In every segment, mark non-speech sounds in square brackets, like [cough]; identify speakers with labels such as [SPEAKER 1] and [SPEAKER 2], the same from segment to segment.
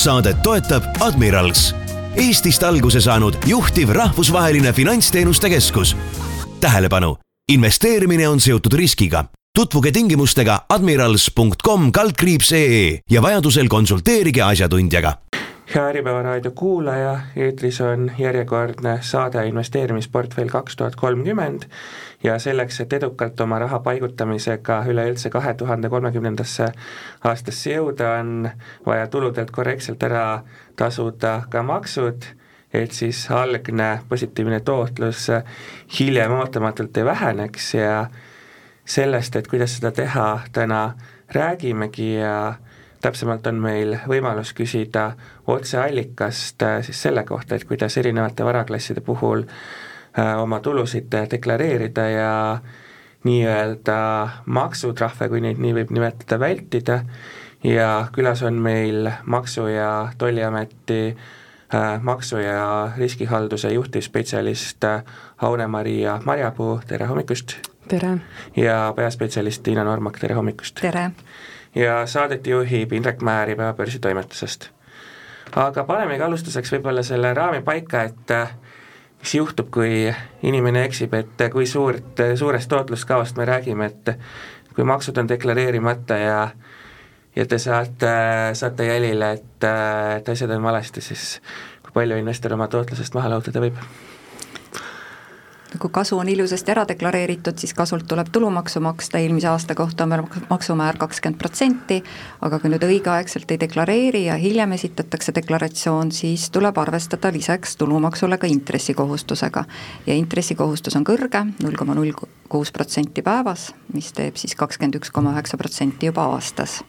[SPEAKER 1] saadet toetab Admirals, Eestist alguse saanud juhtiv rahvusvaheline finantsteenuste keskus. tähelepanu, investeerimine on seotud riskiga. tutvuge tingimustega admirals.com kaldkriips ee ja vajadusel konsulteerige asjatundjaga
[SPEAKER 2] hea Äripäeva raadio kuulaja, eetris on järjekordne saade investeerimisportfell kaks tuhat kolmkümmend ja selleks, et edukalt oma raha paigutamisega üleüldse kahe tuhande kolmekümnendasse aastasse jõuda, on vaja tuludelt korrektselt ära tasuda ka maksud, et siis algne positiivne tootlus hiljem ootamatult ei väheneks ja sellest, et kuidas seda teha, täna räägimegi ja täpsemalt on meil võimalus küsida otseallikast siis selle kohta, et kuidas erinevate varaklasside puhul Äh, oma tulusid deklareerida ja nii-öelda maksutrahve, kui neid nii võib nimetada, vältida ja külas on meil Maksu- ja Tolliameti äh, maksu- ja riskihalduse juhtivspetsialist äh, Aune-Maria Marjapuu, tere hommikust!
[SPEAKER 3] tere!
[SPEAKER 2] ja peaspetsialist Tiina Normak, tere hommikust!
[SPEAKER 3] tere!
[SPEAKER 2] ja saadet juhib Indrek Määr Päevabörsi toimetusest. aga panemegi alustuseks võib-olla selle raami paika, et mis juhtub, kui inimene eksib, et kui suurt, suurest tootluskaost me räägime, et kui maksud on deklareerimata ja ja te saate, saate jälile, et, et asjad on valesti, siis kui palju investor oma tootlusest maha lahutada võib?
[SPEAKER 3] Kui kasu on ilusasti ära deklareeritud, siis kasult tuleb tulumaksu maksta, eelmise aasta kohta on meil maksumäär kakskümmend protsenti, aga kui nüüd õigeaegselt ei deklareeri ja hiljem esitatakse deklaratsioon, siis tuleb arvestada lisaks tulumaksule ka intressikohustusega. ja intressikohustus on kõrge, null koma null kuus protsenti päevas, mis teeb siis kakskümmend üks koma üheksa protsenti juba aastas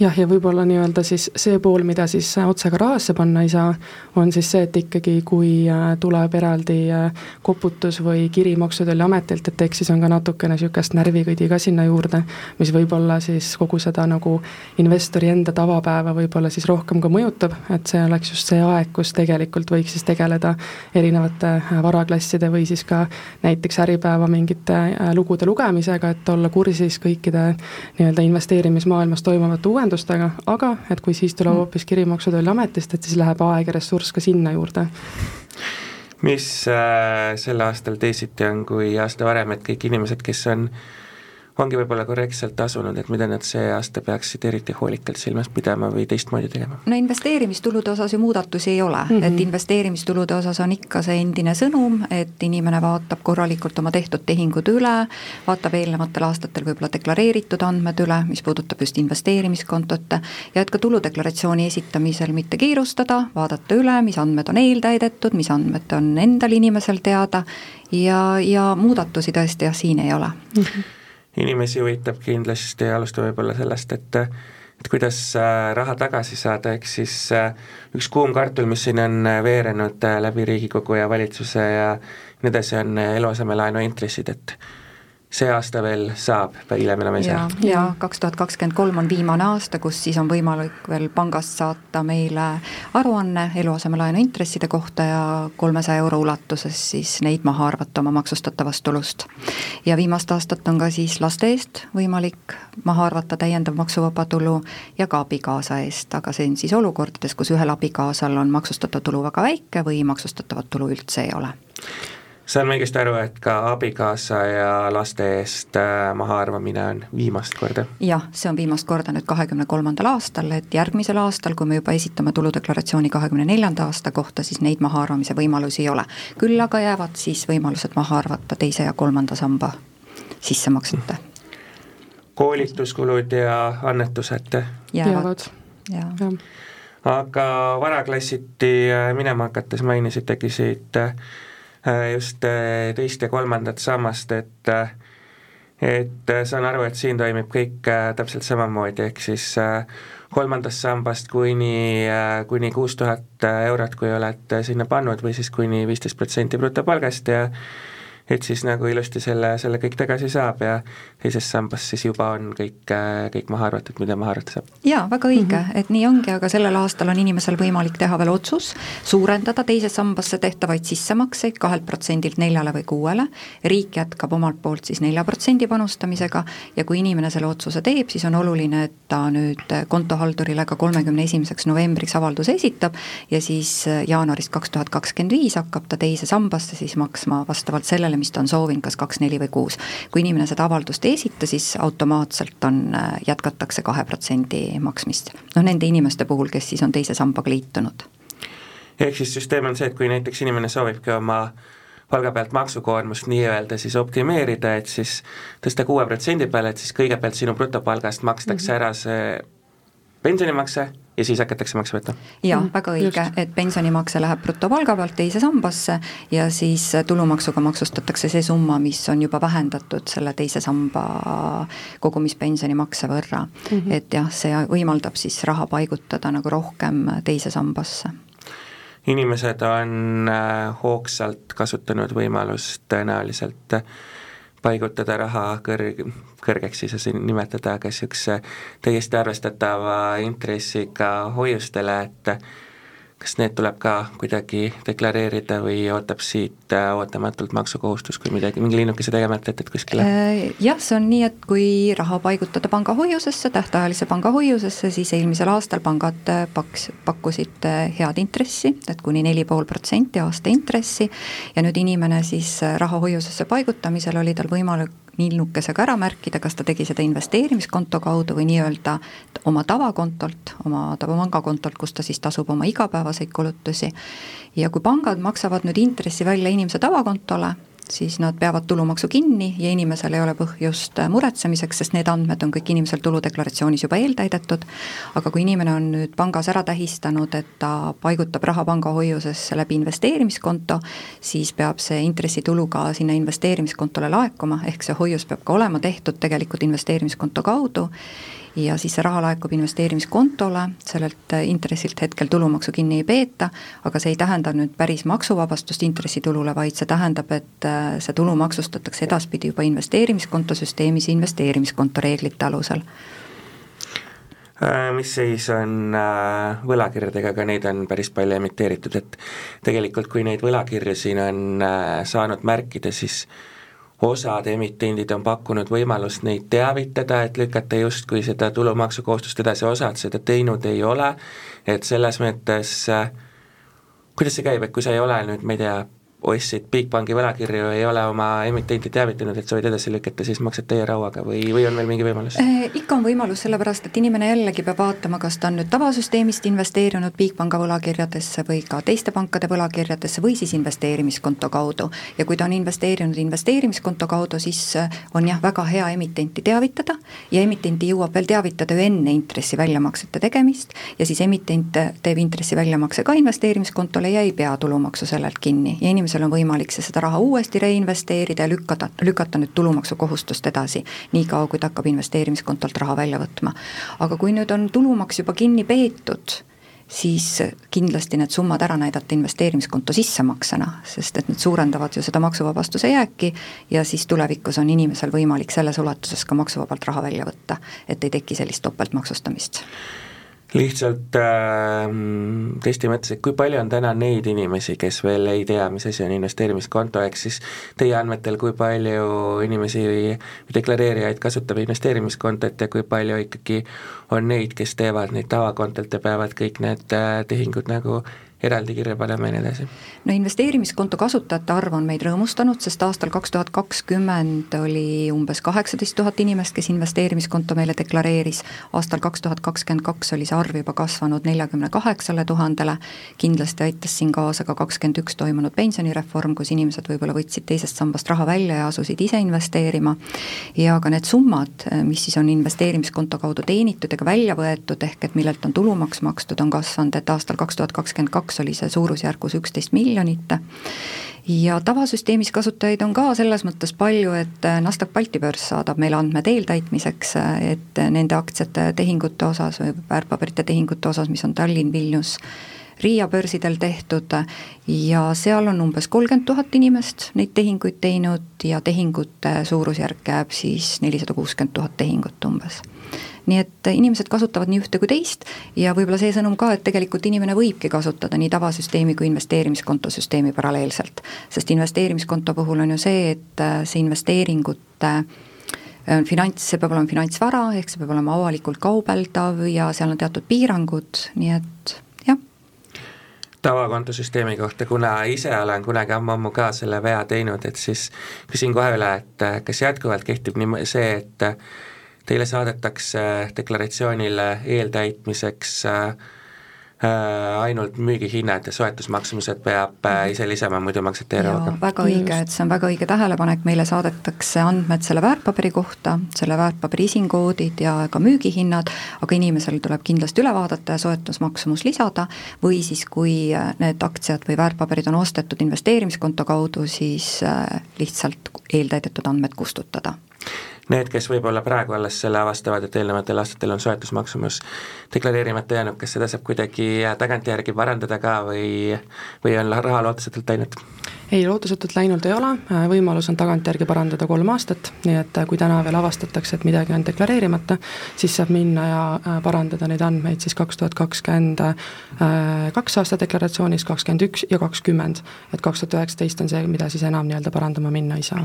[SPEAKER 4] jah, ja võib-olla nii-öelda siis see pool, mida siis otse ka rahasse panna ei saa, on siis see, et ikkagi kui äh, tuleb eraldi äh, koputus või kiri Maksu- ja Tolliametilt, et eks siis on ka natukene niisugust närvikõdi ka sinna juurde, mis võib-olla siis kogu seda nagu investori enda tavapäeva võib-olla siis rohkem ka mõjutab, et see oleks just see aeg, kus tegelikult võiks siis tegeleda erinevate äh, varaklasside või siis ka näiteks Äripäeva mingite lugude lugemisega, et olla kursis kõikide nii-öelda investeerimismaailmas toimuvate uuendustega, lahendustega, aga et kui siis tuleb mm. hoopis kiri Maksu- ja Tolliametist, et siis läheb aeg ja ressurss ka sinna juurde
[SPEAKER 2] mis äh, sel aastal teisiti on kui aasta varem, et kõik inimesed, kes on äh, ongi võib-olla korrektselt tasunud, et mida nad see aasta peaksid eriti hoolikalt silmas pidama või teistmoodi tegema?
[SPEAKER 3] no investeerimistulude osas ju muudatusi ei ole mm, -hmm. et investeerimistulude osas on ikka see endine sõnum, et inimene vaatab korralikult oma tehtud tehingud üle, vaatab eelnevatel aastatel võib-olla deklareeritud andmed üle, mis puudutab just investeerimiskontot, ja et ka tuludeklaratsiooni esitamisel mitte kiirustada, vaadata üle, mis andmed on eeltäidetud, mis andmed on endal inimesel teada ja, ja muudatusi tõesti jah, siin ei ole mm. -hmm
[SPEAKER 2] inimesi huvitab kindlasti, alustame võib-olla sellest, et et kuidas äh, raha tagasi saada, ehk siis äh, üks kuum kartul, mis siin on äh, veerenud läbi Riigikogu ja valitsuse ja nii edasi, on eluasemelaenu intressid, et see aasta veel saab, hiljem enam ei saa.
[SPEAKER 3] ja kaks tuhat kakskümmend kolm on viimane aasta, kus siis on võimalik veel pangast saata meile aruanne eluasemelaenu intresside kohta ja kolmesaja euro ulatuses siis neid maha arvata oma maksustatavast tulust. ja viimast aastat on ka siis laste eest võimalik maha arvata täiendav maksuvaba tulu ja ka abikaasa eest, aga see on siis olukordades, kus ühel abikaasal on maksustatav tulu väga väike või maksustatavat tulu üldse ei ole
[SPEAKER 2] saan ma õigesti aru, et ka abikaasa ja laste eest äh, mahaarvamine on viimast korda?
[SPEAKER 3] jah, see on viimast korda nüüd kahekümne kolmandal aastal, et järgmisel aastal, kui me juba esitame tuludeklaratsiooni kahekümne neljanda aasta kohta, siis neid mahaarvamise võimalusi ei ole. küll aga jäävad siis võimalused maha arvata teise ja kolmanda samba sissemaksete.
[SPEAKER 2] koolituskulud ja annetused?
[SPEAKER 3] jäävad, jaa ja.
[SPEAKER 2] aga varaklassiti äh, minema hakates mainisitegi siit Äh, just äh, teist ja kolmandat sammast, et äh, et saan aru, et siin toimib kõik täpselt samamoodi, ehk siis kolmandast sambast kuni, kuni kuus tuhat eurot, kui oled sinna pannud, või siis kuni viisteist protsenti brutopalgast ja et siis nagu ilusti selle, selle kõik tagasi saab ja teises sambas siis juba on kõik, kõik maha arvatud, mida maha arvata saab.
[SPEAKER 3] jaa, väga õige mm, -hmm. et nii ongi, aga sellel aastal on inimesel võimalik teha veel otsus suurendada teise sambasse tehtavaid sissemakseid kahelt protsendilt neljale või kuuele, riik jätkab omalt poolt siis nelja protsendi panustamisega ja kui inimene selle otsuse teeb, siis on oluline, et ta nüüd kontohaldurile ka kolmekümne esimeseks novembriks avalduse esitab ja siis jaanuarist kaks tuhat kakskümmend viis hakkab ta teise sambasse siis maksma vastavalt sellele, sellele, mis ta on soovinud, kas kaks, neli või kuus. kui inimene seda avaldust ei esita, siis automaatselt on, äh, jätkatakse kahe protsendi maksmist. noh, nende inimeste puhul, kes siis on teise sambaga liitunud.
[SPEAKER 2] ehk siis süsteem on see, et kui näiteks inimene soovibki oma palga pealt maksukoormust nii-öelda siis optimeerida, et siis tõsta kuue protsendi peale, et siis kõigepealt sinu brutopalgast makstakse mm -hmm. ära see pensionimakse ja siis hakatakse makse võtma?
[SPEAKER 3] jaa, mm, väga õige, et pensionimakse läheb brutopalga pealt teise sambasse ja siis tulumaksuga maksustatakse see summa, mis on juba vähendatud selle teise samba kogumispensionimakse võrra mm. -hmm. et jah, see võimaldab siis raha paigutada nagu rohkem teise sambasse
[SPEAKER 2] inimesed on äh, hoogsalt kasutanud võimalust tõenäoliselt paigutada raha kõrg, kõrgeks siin nimetada, aga niisuguse täiesti arvestatava intressiga hoiustele, et kas need tuleb ka kuidagi deklareerida või ootab siit äh, ootamatult maksukohustus, kui midagi, mingi linnukese tegemata jätad kuskile?
[SPEAKER 3] Äh, jah, see on nii, et kui raha paigutada pangahoiusesse, tähtajalise pangahoiusesse, siis eelmisel aastal pangad äh, paks, pakkusid head intressi, et kuni neli pool protsenti aasta intressi ja nüüd inimene siis raha hoiusesse paigutamisel oli tal võimalik nilnukesega ära märkida, kas ta tegi seda investeerimiskonto kaudu või nii-öelda oma tavakontolt, oma pangakontolt, kus ta siis tasub oma igapäevaseid kulutusi. ja kui pangad maksavad nüüd intressi välja inimese tavakontole, siis nad peavad tulumaksu kinni ja inimesel ei ole põhjust muretsemiseks, sest need andmed on kõik inimesel tuludeklaratsioonis juba eeltäidetud, aga kui inimene on nüüd pangas ära tähistanud, et ta paigutab raha pangahoiusesse läbi investeerimiskonto, siis peab see intressitulu ka sinna investeerimiskontole laekuma, ehk see hoius peab ka olema tehtud tegelikult investeerimiskonto kaudu ja siis see raha laekub investeerimiskontole, sellelt intressilt hetkel tulumaksu kinni ei peeta, aga see ei tähenda nüüd päris maksuvabastust intressitulule, vaid see tähendab, et äh, see tulu maksustatakse edaspidi juba investeerimiskonto süsteemis investeerimiskonto reeglite alusel.
[SPEAKER 2] Äh, mis seis on äh, võlakirjadega, aga neid on päris palju emiteeritud, et tegelikult kui neid võlakirju siin on saanud märkida, siis osad emitendid on pakkunud võimalust neid teavitada, et lükata justkui seda tulumaksukohustust edasi, osad seda teinud ei ole, et selles mõttes äh, kuidas see käib, et kui sa ei ole nüüd, ma ei tea, ostsid Bigbanki võlakirju, ei ole oma emitenti teavitanud, et soovid edasi lükata, siis maksad täie rauaga või, või on veel mingi võimalus?
[SPEAKER 3] Äh, ikka on võimalus, sellepärast et inimene jällegi peab vaatama, kas ta on nüüd tavasüsteemist investeerinud Bigpanga võlakirjadesse või ka teiste pankade võlakirjadesse või siis investeerimiskonto kaudu. ja kui ta on investeerinud investeerimiskonto kaudu, siis äh, on jah, väga hea emitenti teavitada ja emitenti jõuab veel teavitada ju enne intressi väljamaksete tegemist ja siis emitent teeb intressi väljamakse ka investeerimiskontole ja ei pea tulumaksu sellelt kinni ja inimesel inimesel on võimalik see, seda raha uuesti reinvesteerida ja lükata, lükata nüüd tulumaksukohustust edasi, niikaua kui ta hakkab investeerimiskontolt raha välja võtma. aga kui nüüd on tulumaks juba kinni peetud, siis kindlasti need summad ära näidata investeerimiskonto sissemaksena, sest et need suurendavad ju seda maksuvabastuse jääki ja siis tulevikus on inimesel võimalik selles ulatuses ka maksuvabalt raha välja võtta, et ei teki sellist topeltmaksustamist
[SPEAKER 2] lihtsalt äh, testi mõttes, et kui palju on täna neid inimesi, kes veel ei tea, mis asi on investeerimiskonto, ehk siis teie andmetel, kui palju inimesi deklareerijaid kasutab investeerimiskontot ja kui palju ikkagi on neid, kes teevad neid tavakontolt ja peavad kõik need äh, tehingud nagu eraldi kirja panema ja nii edasi?
[SPEAKER 3] no investeerimiskonto kasutajate arv on meid rõõmustanud, sest aastal kaks tuhat kakskümmend oli umbes kaheksateist tuhat inimest, kes investeerimiskonto meile deklareeris, aastal kaks tuhat kakskümmend kaks oli see arv juba kasvanud neljakümne kaheksale tuhandele, kindlasti aitas siin kaasa ka kakskümmend üks toimunud pensionireform, kus inimesed võib-olla võtsid teisest sambast raha välja ja asusid ise investeerima, ja ka need summad, mis siis on investeerimiskonto kaudu teenitud ega välja võetud, ehk et millelt on tulumaks makstud, on kasvanud, et aastal kaks tuhat kakskümmend kaks kaks oli see suurusjärgus üksteist miljonit. Ja tavasüsteemis kasutajaid on ka selles mõttes palju, et Nasdaq Balti börs saadab meile andmed eeltäitmiseks, et nende aktsiate tehingute osas või väärtpaberite tehingute osas, mis on Tallinn, Vilnius, Riia börsidel tehtud. Ja seal on umbes kolmkümmend tuhat inimest neid tehinguid teinud ja tehingute suurusjärk jääb siis nelisada kuuskümmend tuhat tehingut umbes nii et inimesed kasutavad nii ühte kui teist ja võib-olla see sõnum ka, et tegelikult inimene võibki kasutada nii tavasüsteemi kui investeerimiskonto süsteemi paralleelselt. sest investeerimiskonto puhul on ju see, et äh, see investeeringute äh, finants, see peab olema finantsvara, ehk see peab olema avalikult kaubeldav ja seal on teatud piirangud, nii et
[SPEAKER 2] tavakontosüsteemi kohta, kuna ise olen kunagi ammu-ammu ka selle vea teinud, et siis küsin kohe üle, et äh, kas jätkuvalt kehtib nii see, et teile saadetakse deklaratsioonile eeltäitmiseks äh, äh, ainult müügihinnad ja soetusmaksumused peab äh, ise lisama, muidu maksate eraga.
[SPEAKER 3] väga õige, et see on väga õige tähelepanek, meile saadetakse andmed selle väärtpaberi kohta, selle väärtpaberi isinkoodid ja ka müügihinnad, aga inimesel tuleb kindlasti üle vaadata ja soetusmaksumus lisada, või siis kui need aktsiad või väärtpaberid on ostetud investeerimiskonto kaudu, siis lihtsalt eeltäidetud andmed kustutada
[SPEAKER 2] need, kes võib-olla praegu alles selle avastavad, et eelnevatel aastatel on soetusmaksumus deklareerimata jäänud, kas seda saab kuidagi tagantjärgi parandada ka või, või on raha lootusetult läinud?
[SPEAKER 4] ei, lootusetult läinud ei ole, võimalus on tagantjärgi parandada kolm aastat, nii et kui täna veel avastatakse, et midagi on deklareerimata, siis saab minna ja äh, parandada neid andmeid siis kaks tuhat kakskümmend äh, kaks aasta deklaratsioonis, kakskümmend üks ja kakskümmend. et kaks tuhat üheksateist on see, mida siis enam nii-öelda parandama minna ei saa.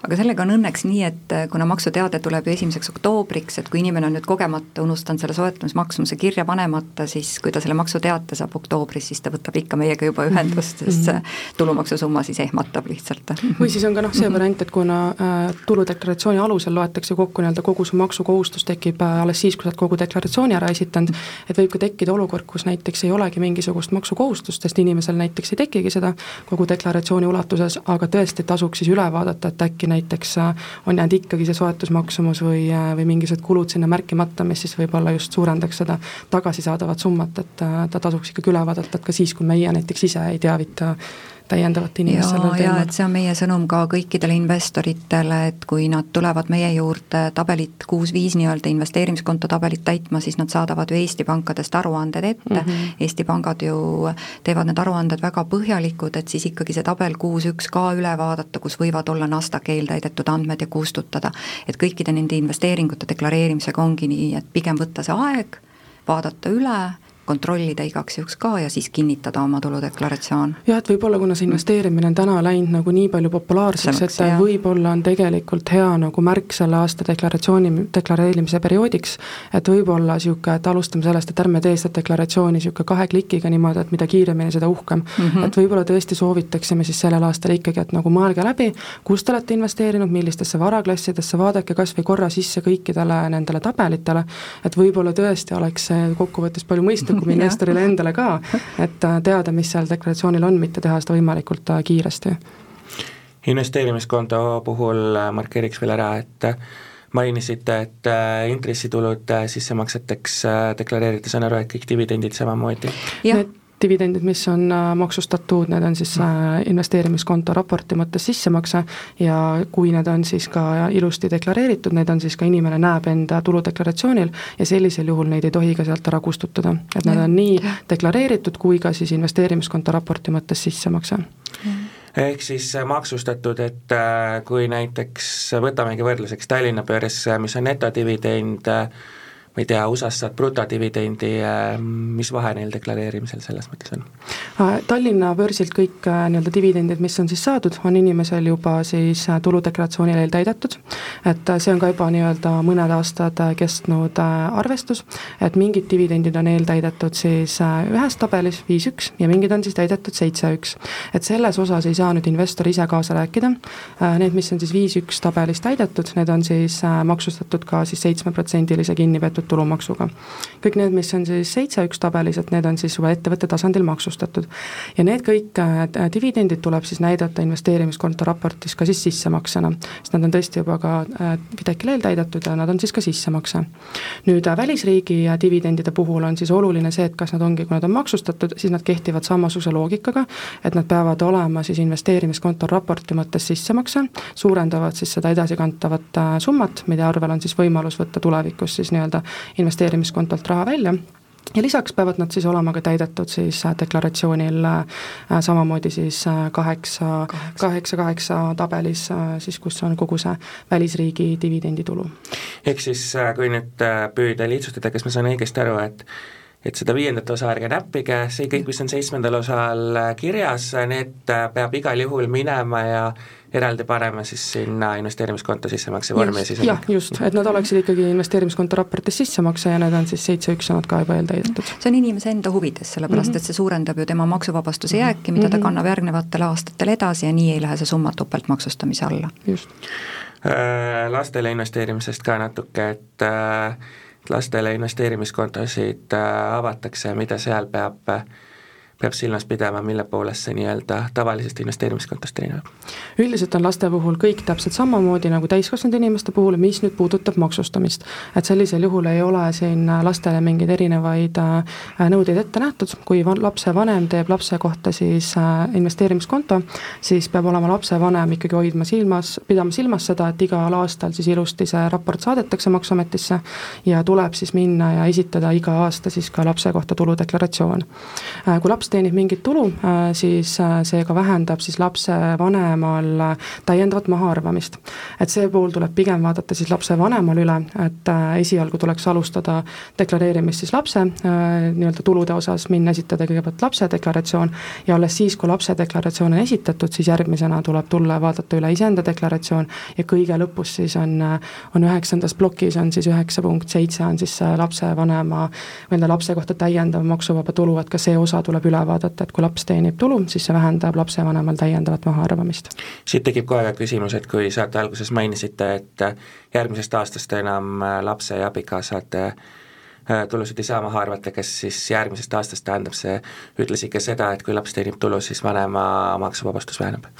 [SPEAKER 3] Aga sellega on õnneks nii, et äh, kuna maksuteade tuleb ju esimeseks oktoobriks, et kui inimene on nüüd kogemata unustanud selle soetamismaksumuse kirja panemata, siis kui ta selle maksuteate saab oktoobris, siis ta võtab ikka meiega juba ühendust, sest see mhm. tulumaksusumma summa siis ehmatab lihtsalt.
[SPEAKER 4] või siis on ka noh, see mhm. variant, et kuna äh, tuludeklaratsiooni alusel loetakse kokku nii-öelda kogu su maksukohustus tekib äh, alles siis, kui sa oled kogu deklaratsiooni ära esitanud, et võib ka tekkida olukord, kus näiteks ei olegi mingisugust maksukohustust, sest inimesel näiteks ei tekigi seda kogu deklaratsiooni ulatuses, aga tõesti tasuks siis üle vaadata, et äkki näiteks äh, on jäänud ikkagi see soetusmaksumus või, äh, või mingisugused kulud sinna märkimata, mis siis võib-olla just suurendaks seda tagasisaadavat summat, et äh, ta tasuks ikkagi üle vaadata, et ka siis, kui meie näiteks ise ei teavita täiendavat inimest sellel
[SPEAKER 3] teemal. et see on meie sõnum ka kõikidele investoritele, et kui nad tulevad meie juurde tabelit kuus-viis nii-öelda investeerimiskonto tabelit täitma, siis nad saadavad ju Eesti pankadest aruanded ette mm, -hmm. Eesti pangad ju teevad need aruanded väga põhjalikud, et siis ikkagi see tabel kuus-üks ka üle vaadata, kus võivad olla NASDAQ eeltäidetud andmed ja kustutada. et kõikide nende investeeringute deklareerimisega ongi nii, et pigem võtta see aeg, vaadata üle kontrollida igaks juhuks ka ja siis kinnitada oma tuludeklaratsioon.
[SPEAKER 4] jah, et võib-olla kuna see investeerimine on täna läinud nagu nii palju populaarseks, et võib-olla on tegelikult hea nagu märk selle aasta deklaratsiooni, deklareerimise perioodiks, et võib-olla niisugune, et alustame sellest, et ärme tee seda deklaratsiooni niisugune kahe klikiga niimoodi, et mida kiiremini, seda uhkem mm. -hmm. et võib-olla tõesti soovitaksime siis sellel aastal ikkagi, et nagu mõelge läbi, kus te olete investeerinud, millistesse varaklassidesse, vaadake kas või korra sisse kõikidele nendele tabelitele, et võib-olla tõesti oleks see kokkuvõttes palju mõistlikum, nagu investorile endale ka, et äh, teada, mis seal deklaratsioonil on, mitte teha seda võimalikult äh, kiiresti.
[SPEAKER 2] investeerimiskonto puhul äh, markeeriks veel ära, et mainisite, et intressitulud sissemakseteks deklareerite, saan aru, et kõik dividendid samamoodi?
[SPEAKER 4] jah, dividendid, mis on äh, maksustatud, need on siis äh, investeerimiskonto raporti mõttes sissemakse ja kui need on siis ka ilusti deklareeritud, need on siis ka inimene näeb enda tuludeklaratsioonil ja sellisel juhul neid ei tohi ka sealt ära kustutada. et need on nii deklareeritud kui ka siis investeerimiskonto raporti mõttes sissemakse.
[SPEAKER 2] Ehk siis maksustatud, et äh, kui näiteks võtamegi võrdluseks Tallinna börs, mis on netodividend, ma ei tea, USA-s saad brutodividendi, äh, mis vahe neil deklareerimisel selles mõttes on?
[SPEAKER 4] Äh, Tallinna börsilt kõik äh, nii-öelda dividendid, mis on siis saadud, on inimesel juba siis tuludeklaratsioonil eeltäidetud, et see on ka juba nii-öelda mõned aastad kestnud arvestus, et mingid dividendid on eeltäidetud siis ühes tabelis, viis üks, ja mingid on siis täidetud seitse üks. et selles osas ei saa nüüd investor ise kaasa rääkida, need, mis on siis viis üks tabelis täidetud, need on siis maksustatud ka siis seitsmeprotsendilise kinnipeetud tulumaksuga. kõik need, mis on siis seitse üks tabelis, et need on siis juba ettevõtte tasandil maksustatud. ja need kõik äh, dividendid tuleb siis näidata investeerimiskonto raportis ka siis sissemaksena, sest nad on tõesti juba ka äh, Fidekil eeltäidetud ja nad on siis ka sissemakse. nüüd äh, välisriigi dividendide puhul on siis oluline see, et kas nad ongi, kui nad on maksustatud, siis nad kehtivad samasuguse loogikaga, et nad peavad olema siis investeerimiskonto raporti mõttes sissemakse, suurendavad siis seda edasikantavat summat, mille arvel on siis võimalus võtta tulevikus siis nii-öelda investeerimiskontolt raha välja ja lisaks peavad nad siis olema ka täidetud siis äh, deklaratsioonil äh, samamoodi siis äh, kaheksa, kaheksa, kaheksa tabelis siis, kus on kogu see välisriigi dividenditulu.
[SPEAKER 2] ehk siis kui nüüd püüda lihtsustada, kas ma saan õigesti aru, et et seda viiendat osa ärge näppige, see kõik, mis on seitsmendal osal kirjas, need peab igal juhul minema ja eraldi panema siis sinna investeerimiskonto sissemakse vormi
[SPEAKER 4] siis jah, just, et nad oleksid ikkagi investeerimiskonto raportis sissemakse ja need on siis seitse üks ja nad ka juba eeltäidetud.
[SPEAKER 3] see on inimese enda huvides, sellepärast mm -hmm. et see suurendab ju tema maksuvabastuse mhm. jääki, mida mm -hmm. ta mhm. kannab järgnevatel aastatel edasi ja nii ei lähe see summa topeltmaksustamise alla.
[SPEAKER 4] just
[SPEAKER 2] äh,. Lastele investeerimisest ka natuke, et äh, lastele investeerimiskontosid äh, avatakse, mida seal peab äh, peab silmas pidama, mille poolest see nii-öelda tavalisest investeerimiskontost erineb?
[SPEAKER 4] üldiselt on laste puhul kõik täpselt samamoodi nagu täiskasvanud inimeste puhul, mis nüüd puudutab maksustamist. et sellisel juhul ei ole siin lastele mingeid erinevaid äh, nõudeid ette nähtud, kui lapsevanem teeb lapse kohta siis äh, investeerimiskonto, siis peab olema lapsevanem ikkagi hoidma silmas, pidama silmas seda, et igal aastal siis ilusti see raport saadetakse Maksuametisse ja tuleb siis minna ja esitada iga aasta siis ka lapse kohta tuludeklaratsioon. Äh, kui laps laps teenib mingit tulu, äh, siis äh, see ka vähendab siis lapsevanemal äh, täiendavat mahaarvamist. et see pool tuleb pigem vaadata siis lapsevanemal üle, et esialgu tuleks alustada deklareerimist siis lapse nii-öelda tulude osas, minna esitada kõigepealt lapse deklaratsioon ja alles siis, kui lapse deklaratsioon on esitatud, siis järgmisena tuleb tulla ja vaadata üle iseenda deklaratsioon ja kõige lõpus siis on, on üheksandas plokis on siis üheksa punkt seitse on siis lapsevanema nii-öelda lapse kohta täiendav maksuvaba tulu, et ka see osa tuleb üle üle vaadata, et kui laps teenib tulu, siis see vähendab lapsevanemal täiendavat mahaarvamist.
[SPEAKER 2] siit tekib kohe ka küsimus, et kui saate alguses mainisite, et järgmisest aastast enam lapse ja abikaasade äh, tulusid ei saa maha arvata, kas siis järgmisest aastast tähendab see ühtlasi ka seda, et kui laps teenib tulu, siis vanema maksuvabastus väheneb?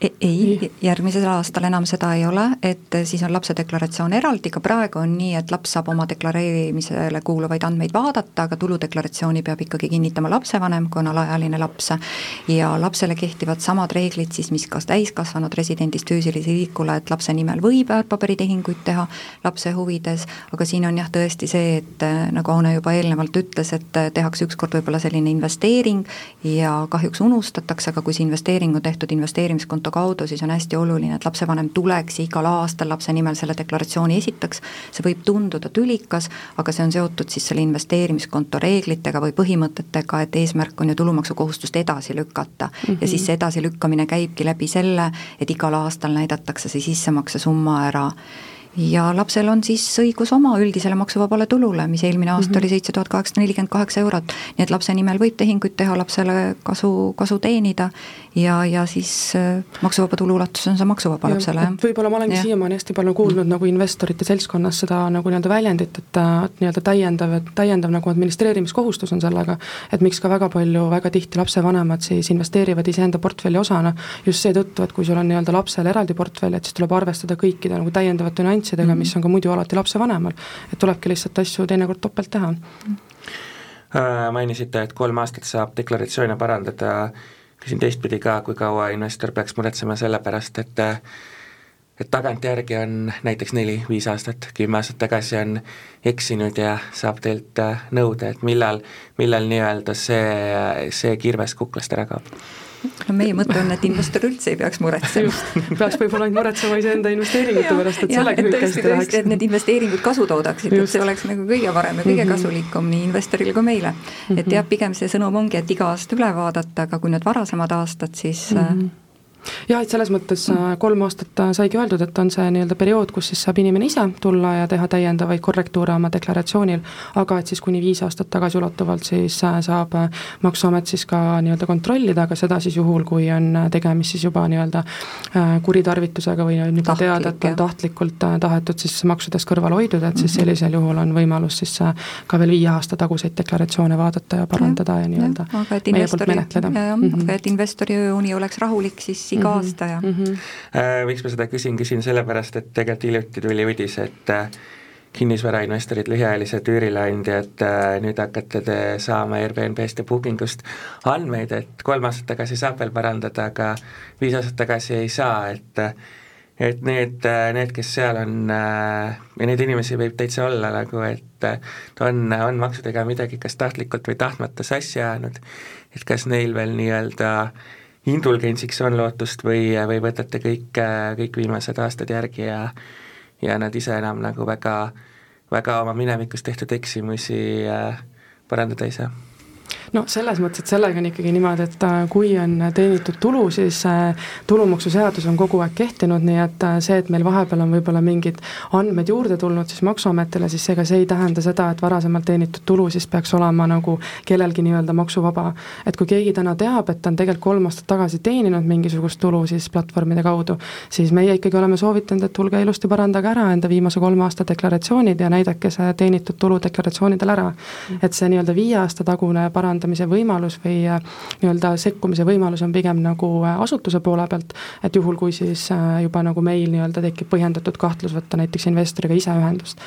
[SPEAKER 3] E-, ei, järgmisel aastal enam seda ei ole, et siis on lapse deklaratsioon eraldi, ka praegu on nii, et laps saab oma deklareerimisele kuuluvaid andmeid vaadata, aga tuludeklaratsiooni peab ikkagi kinnitama lapsevanem, kui on alaealine laps. ja lapsele kehtivad samad reeglid siis, mis ka täiskasvanud residendist füüsilise isikule, et lapse nimel võib väärtpaberitehinguid teha lapse huvides, aga siin on jah, tõesti see, et nagu Aune juba eelnevalt ütles, et tehakse ükskord võib-olla selline investeering ja kahjuks unustatakse, aga kui see investeering on tehtud investeerimiskonto konto kaudu, siis on hästi oluline, et lapsevanem tuleks igal aastal lapse nimel selle deklaratsiooni esitaks, see võib tunduda tülikas, aga see on seotud siis selle investeerimiskonto reeglitega või põhimõtetega, et eesmärk on ju tulumaksukohustust edasi lükata mm. -hmm. ja siis see edasilükkamine käibki läbi selle, et igal aastal näidatakse see sissemaksesumma ära ja lapsel on siis õigus oma üldisele maksuvabale tulule, mis eelmine aasta mm -hmm. oli seitse tuhat kaheksasada nelikümmend kaheksa eurot. nii et lapse nimel võib tehinguid teha, lapsele kasu, kasu teenida ja, ja siis äh, maksuvaba tulu ulatus on see maksuvaba lapsele, jah.
[SPEAKER 4] võib-olla ma olengi siiamaani hästi palju kuulnud mm -hmm. nagu investorite seltskonnas seda nagu nii-öelda väljendit, et nii-öelda täiendav, et täiendav nagu administreerimiskohustus on sellega, et miks ka väga palju, väga tihti lapsevanemad siis investeerivad iseenda portfelli osana just seetõttu, et kui sul on nii-öelda lapsele eraldi portfell, et siis tuleb arvestada kõikide nagu täiendavate nüansse, nüanssidega mm, -hmm. mis on ka muidu alati lapsevanemal. et tulebki lihtsalt asju teinekord topelt teha mm.
[SPEAKER 2] -hmm. Mainisite, et kolm aastat saab deklaratsioone parandada, küsin teistpidi ka, kui kaua investor peaks muretsema selle pärast, et et tagantjärgi on näiteks neli-viis aastat, kümme aastat tagasi on eksinud ja saab teilt äh, nõuda, et millal, millal nii-öelda see, see kirves kuklast ära kaob?
[SPEAKER 3] no meie mõte on, et investor üldse ei peaks muretsema.
[SPEAKER 4] peaks võib-olla ainult muretsema iseenda investeeringute pärast, et sellega kõik hästi läheks.
[SPEAKER 3] et need investeeringud kasu toodaksid, et see oleks nagu kõige parem ja kõige mm -hmm. kasulikum nii investorile kui meile. et mhm. jah, pigem see sõnum ongi, et iga aasta üle vaadata, aga kui need varasemad aastad, siis mm -hmm
[SPEAKER 4] jah, et selles mõttes äh, kolm aastat äh, saigi öeldud, et on see nii-öelda periood, kus siis saab inimene ise tulla ja teha täiendavaid korrektuure oma deklaratsioonil, aga et siis kuni viis aastat tagasiulatuvalt siis äh, saab Maksuamet siis ka nii-öelda kontrollida, aga seda siis juhul, kui on tegemist siis juba nii-öelda kuritarvitusega või on juba Tahtlik, teada, et on tahtlikult tahetud siis maksudest kõrvale hoiduda, et siis mhm. sellisel juhul on võimalus siis ka veel viie aasta taguseid deklaratsioone vaadata ja parandada ja, ja nii-öelda meie poolt menetleda.
[SPEAKER 3] jah, aga mhm. et investori uni oleks rahulik, siis iga mm -hmm. aasta ja mm.
[SPEAKER 2] -hmm. miks ma seda küsin, küsin sellepärast, et tegelikult hiljuti tuli uudis, et äh, kinnisvarainvestorid, lühiajalised üürileandjad, äh, nüüd hakkate te saama Airbnb-st ja booking ust andmeid, et kolm aastat tagasi saab veel parandada, aga viis aastat tagasi ei saa, et et need, need, kes seal on ja neid inimesi võib täitsa olla nagu, et on, on maksudega midagi kas tahtlikult või tahtmata sassi ajanud, et kas neil veel nii-öelda indulgentsiks on lootust või, või võtate kõik, kõik viimased aastad järgi ja ja nad ise enam nagu väga, väga oma minevikus tehtud eksimusi parandada ei saa
[SPEAKER 4] no selles mõttes, et sellega on ikkagi niimoodi, et äh, kui on teenitud tulu, siis äh, tulumaksuseadus on kogu aeg kehtinud, nii et äh, see, et meil vahepeal on võib-olla mingid andmed juurde tulnud siis Maksuametile, siis ega see ei tähenda seda, et varasemalt teenitud tulu siis peaks olema nagu kellelgi nii-öelda maksuvaba. et kui keegi täna teab, et ta on tegelikult kolm aastat tagasi teeninud mingisugust tulu siis platvormide kaudu, siis meie ikkagi oleme soovitanud, et tulge ilusti parandage ära enda viimase kolme aasta deklaratsioonid ja näidake see teenitud tulu deklaratsioonidel ära. et see nii-öelda viie aasta tagune parandamise võimalus või äh, nii-öelda sekkumise võimalus on pigem nagu äh, asutuse poole pealt, et juhul, kui siis äh, juba nagu meil nii-öelda tekib põhjendatud kahtlus võtta näiteks investoriga ise ühendust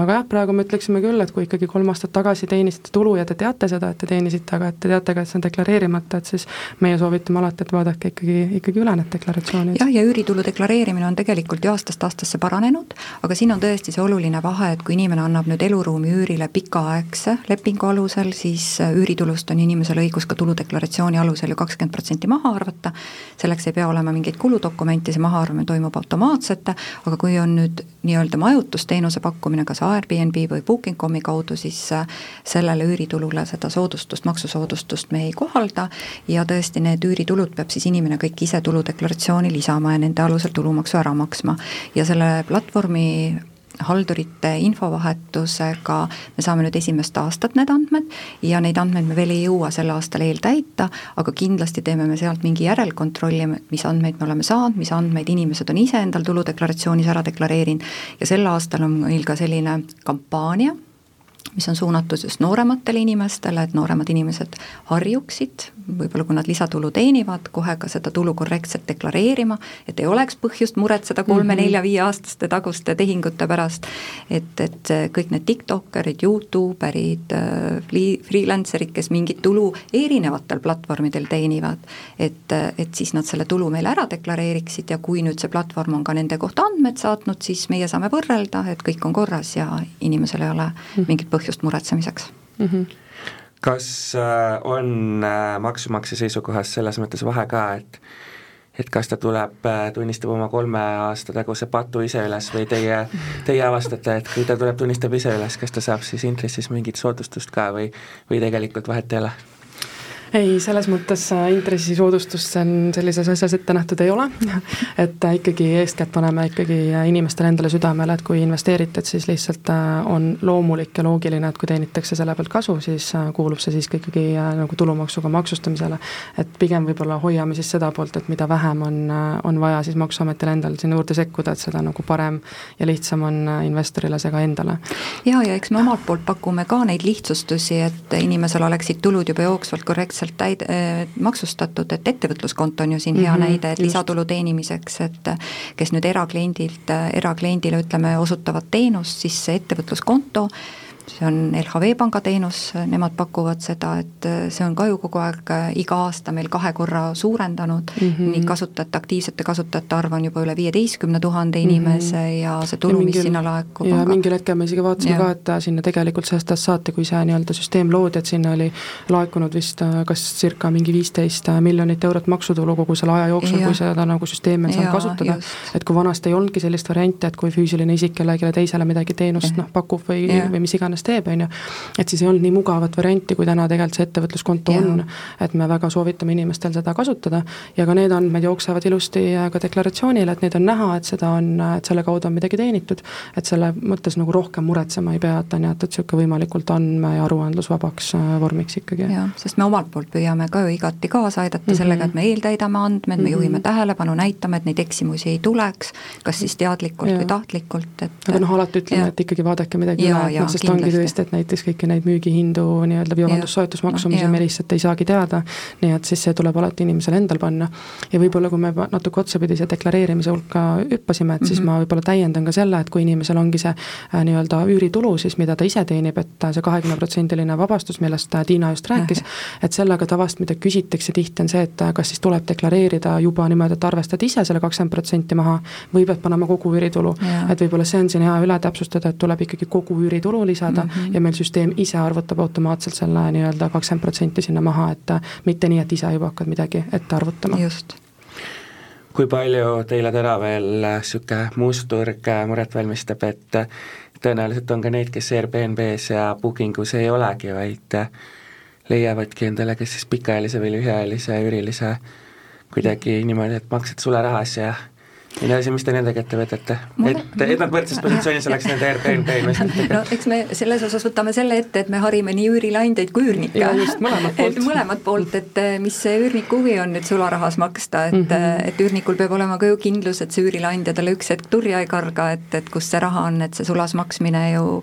[SPEAKER 4] aga jah, praegu me ütleksime küll, et kui ikkagi kolm aastat tagasi teenisite tulu ja te teate seda, et te teenisite, aga et te teate ka, et see on deklareerimata, et siis meie soovitame alati, et vaadake ikkagi, ikkagi üle need deklaratsioonid.
[SPEAKER 3] jah, ja üüritulu deklareerimine on tegelikult ju aastast aastasse paranenud, aga siin on tõesti see oluline vahe, et kui inimene annab nüüd eluruumi üürile pikaaegse lepingu alusel, siis üüritulust on inimesel õigus ka tuludeklaratsiooni alusel ju kakskümmend protsenti maha arvata, selleks ei pea olema mingeid kuludokumente, see mahaarvamine toimub automaatselt, aga kui on nüüd nii-öelda majutusteenuse pakkumine, kas Airbnb või Booking.com'i kaudu, siis äh, sellele üüritulule seda soodustust, maksusoodustust me ei kohalda ja tõesti, need üüritulud peab siis inimene kõik ise tuludeklaratsiooni lisama ja nende alusel tulumaksu ära maksma. ja selle platvormi haldurite infovahetusega. Me saame nüüd esimest aastat need andmed ja neid andmeid me veel ei jõua sel aastal eeltäita, aga kindlasti teeme me sealt mingi järelkontrolli, mis andmeid me oleme saanud, mis andmeid inimesed on ise endal tuludeklaratsioonis ära deklareerinud. Ja sel aastal on meil ka selline kampaania, mis on suunatud just noorematele inimestele, et nooremad inimesed harjuksid, võib-olla kui nad lisatulu teenivad, kohe ka seda tulu korrektselt deklareerima, et ei oleks põhjust muretseda kolme-nelja-viieaastaste taguste tehingute pärast, et, et kõik need tiktokkerid, Youtube erid, freelancer'id, kes mingit tulu erinevatel platvormidel teenivad, et, et siis nad selle tulu meile ära deklareeriksid ja kui nüüd see platvorm on ka nende kohta andmed saatnud, siis meie saame võrrelda, et kõik on korras ja inimesel ei ole mhm. mingit põhjust põhjust muretsemiseks mm. -hmm.
[SPEAKER 2] Kas äh, on äh, maksumaksja seisukohast selles mõttes vahe ka, et et kas ta tuleb, äh, tunnistab oma kolme aasta taguse patu ise üles või teie, teie avastate, et kui ta tuleb, tunnistab ise üles, kas ta saab siis intressis mingit soodustust ka või, või tegelikult vahet ei ole?
[SPEAKER 4] Ei, selles mõttes äh, intressisoodustust on sellises asjas ette nähtud ei ole, [laughs] et äh, ikkagi eeskätt paneme ikkagi äh, inimestele endale südamele, et kui investeerite, et siis lihtsalt on loomulik ja loogiline, et kui teenitakse selle pealt kasu, siis kuulub see siiski ikkagi nagu tulumaksuga maksustamisele. et pigem võib-olla hoiame siis seda poolt, et mida vähem on, on vaja siis Maksuametil endal sinna juurde sekkuda, et seda nagu parem ja lihtsam on investorile see ka endale.
[SPEAKER 3] ja, ja eks me omalt poolt pakume ka neid lihtsustusi, et inimesel oleksid tulud juba jooksvalt korrektselt täpselt täid-, äh, maksustatud, et ettevõtluskonto on ju siin hea mm -hmm, näide, et just. lisatulu teenimiseks, et kes nüüd erakliendilt, erakliendile ütleme, osutavad teenust, siis see ettevõtluskonto see on LHV Panga teenus, nemad pakuvad seda, et see on ka ju kogu aeg iga aasta meil kahe korra suurendanud mm, -hmm. nii kasutajate, aktiivsete kasutajate arv on juba üle viieteistkümne tuhande mhm. inimese mm -hmm. ja see tulu, mis sinna laekub.
[SPEAKER 4] ja aga... mingil hetkel me isegi vaatasime ka, et sinna tegelikult sellest ajast saati, kui see nii-öelda süsteem loodi, et sinna oli laekunud vist kas circa mingi viisteist miljonit eurot maksutulu kogu selle aja jooksul, kui seda nagu süsteemi on saanud kasutada. et kui vanasti ei olnudki sellist varianti, et kui füüsiline isik kellelegi teisele midagi teenust noh, pakub või, või mis iganes iganes teeb, on ju. et siis ei olnud nii mugavat varianti, kui täna tegelikult see ettevõtluskonto ja. on, et me väga soovitame inimestel seda kasutada ja ka need andmed jooksevad ilusti ka deklaratsioonile, et neid on näha, et seda on, et selle kaudu on midagi teenitud, et selle mõttes nagu rohkem muretsema ei pea, et on jäetud niisugune võimalikult andme- ja aruandlusvabaks äh, vormiks ikkagi.
[SPEAKER 3] jah, sest me omalt poolt püüame ka ju igati kaasa aidata mm -hmm. sellega, et me eeltäidame andmed, me juhime mm -hmm. tähelepanu, näitame, et neid eksimusi ei tuleks, kas siis teadlikult ja. või tahtlikult, et
[SPEAKER 4] aga noh, alati ütleme, et ikkagi vaadake midagi ja, üle, et noh, sest ongi ongi tõesti, et näiteks kõiki neid müügihindu nii-öelda või vabandust, soetusmaksumusi me lihtsalt ei saagi teada, nii et siis see tuleb alati inimesel endal panna. ja võib-olla, kui me natuke otsapidi siia deklareerimise hulka hüppasime, et mm -hmm. siis mhm. ma võib-olla täiendan ka selle, et kui inimesel ongi see äh, nii-öelda üüritulu siis, mida ta ise teenib, et see kahekümneprotsendiline vabastus, millest Tiina just rääkis, et sellega tavaliselt, mida küsitakse tihti, on see, et kas siis tuleb deklareerida juba niimoodi, et arvestad ise selle kakskümmend protsenti maha või pead panema kogu üüritulu. et võib-olla see on siin hea üle täpsustada, et tuleb ikkagi kogu üüritulu lisada mm -hmm. ja meil süsteem ise arvutab automaatselt selle nii-öelda kakskümmend protsenti sinna maha, et mitte nii, et ise juba hakkad midagi ette arvutama.
[SPEAKER 3] just
[SPEAKER 2] kui palju teile täna veel niisugune must turg muret valmistab, et tõenäoliselt on ka neid, kes Airbnb-s ja Bookingus ei olegi, vaid leiavadki endale kas siis pikaajalise või lühiajalise üürilise kuidagi niimoodi, et maksad sularahas ja ja nii edasi, mis te nendega ette võtate? et, et nad võrdses positsioonis oleks nende Airbnb [laughs] investoritega?
[SPEAKER 3] no eks me selles osas võtame selle ette, et me harime nii üürileandjaid kui üürnikke. [laughs] et mõlemat poolt, et eh, mis see üürniku huvi on nüüd sularahas maksta, et mm, -hmm. et üürnikul peab olema ka ju kindlus, et see üürileandja talle üks hetk turja ei karga, et, et kus see raha on, et see sulas maksmine ju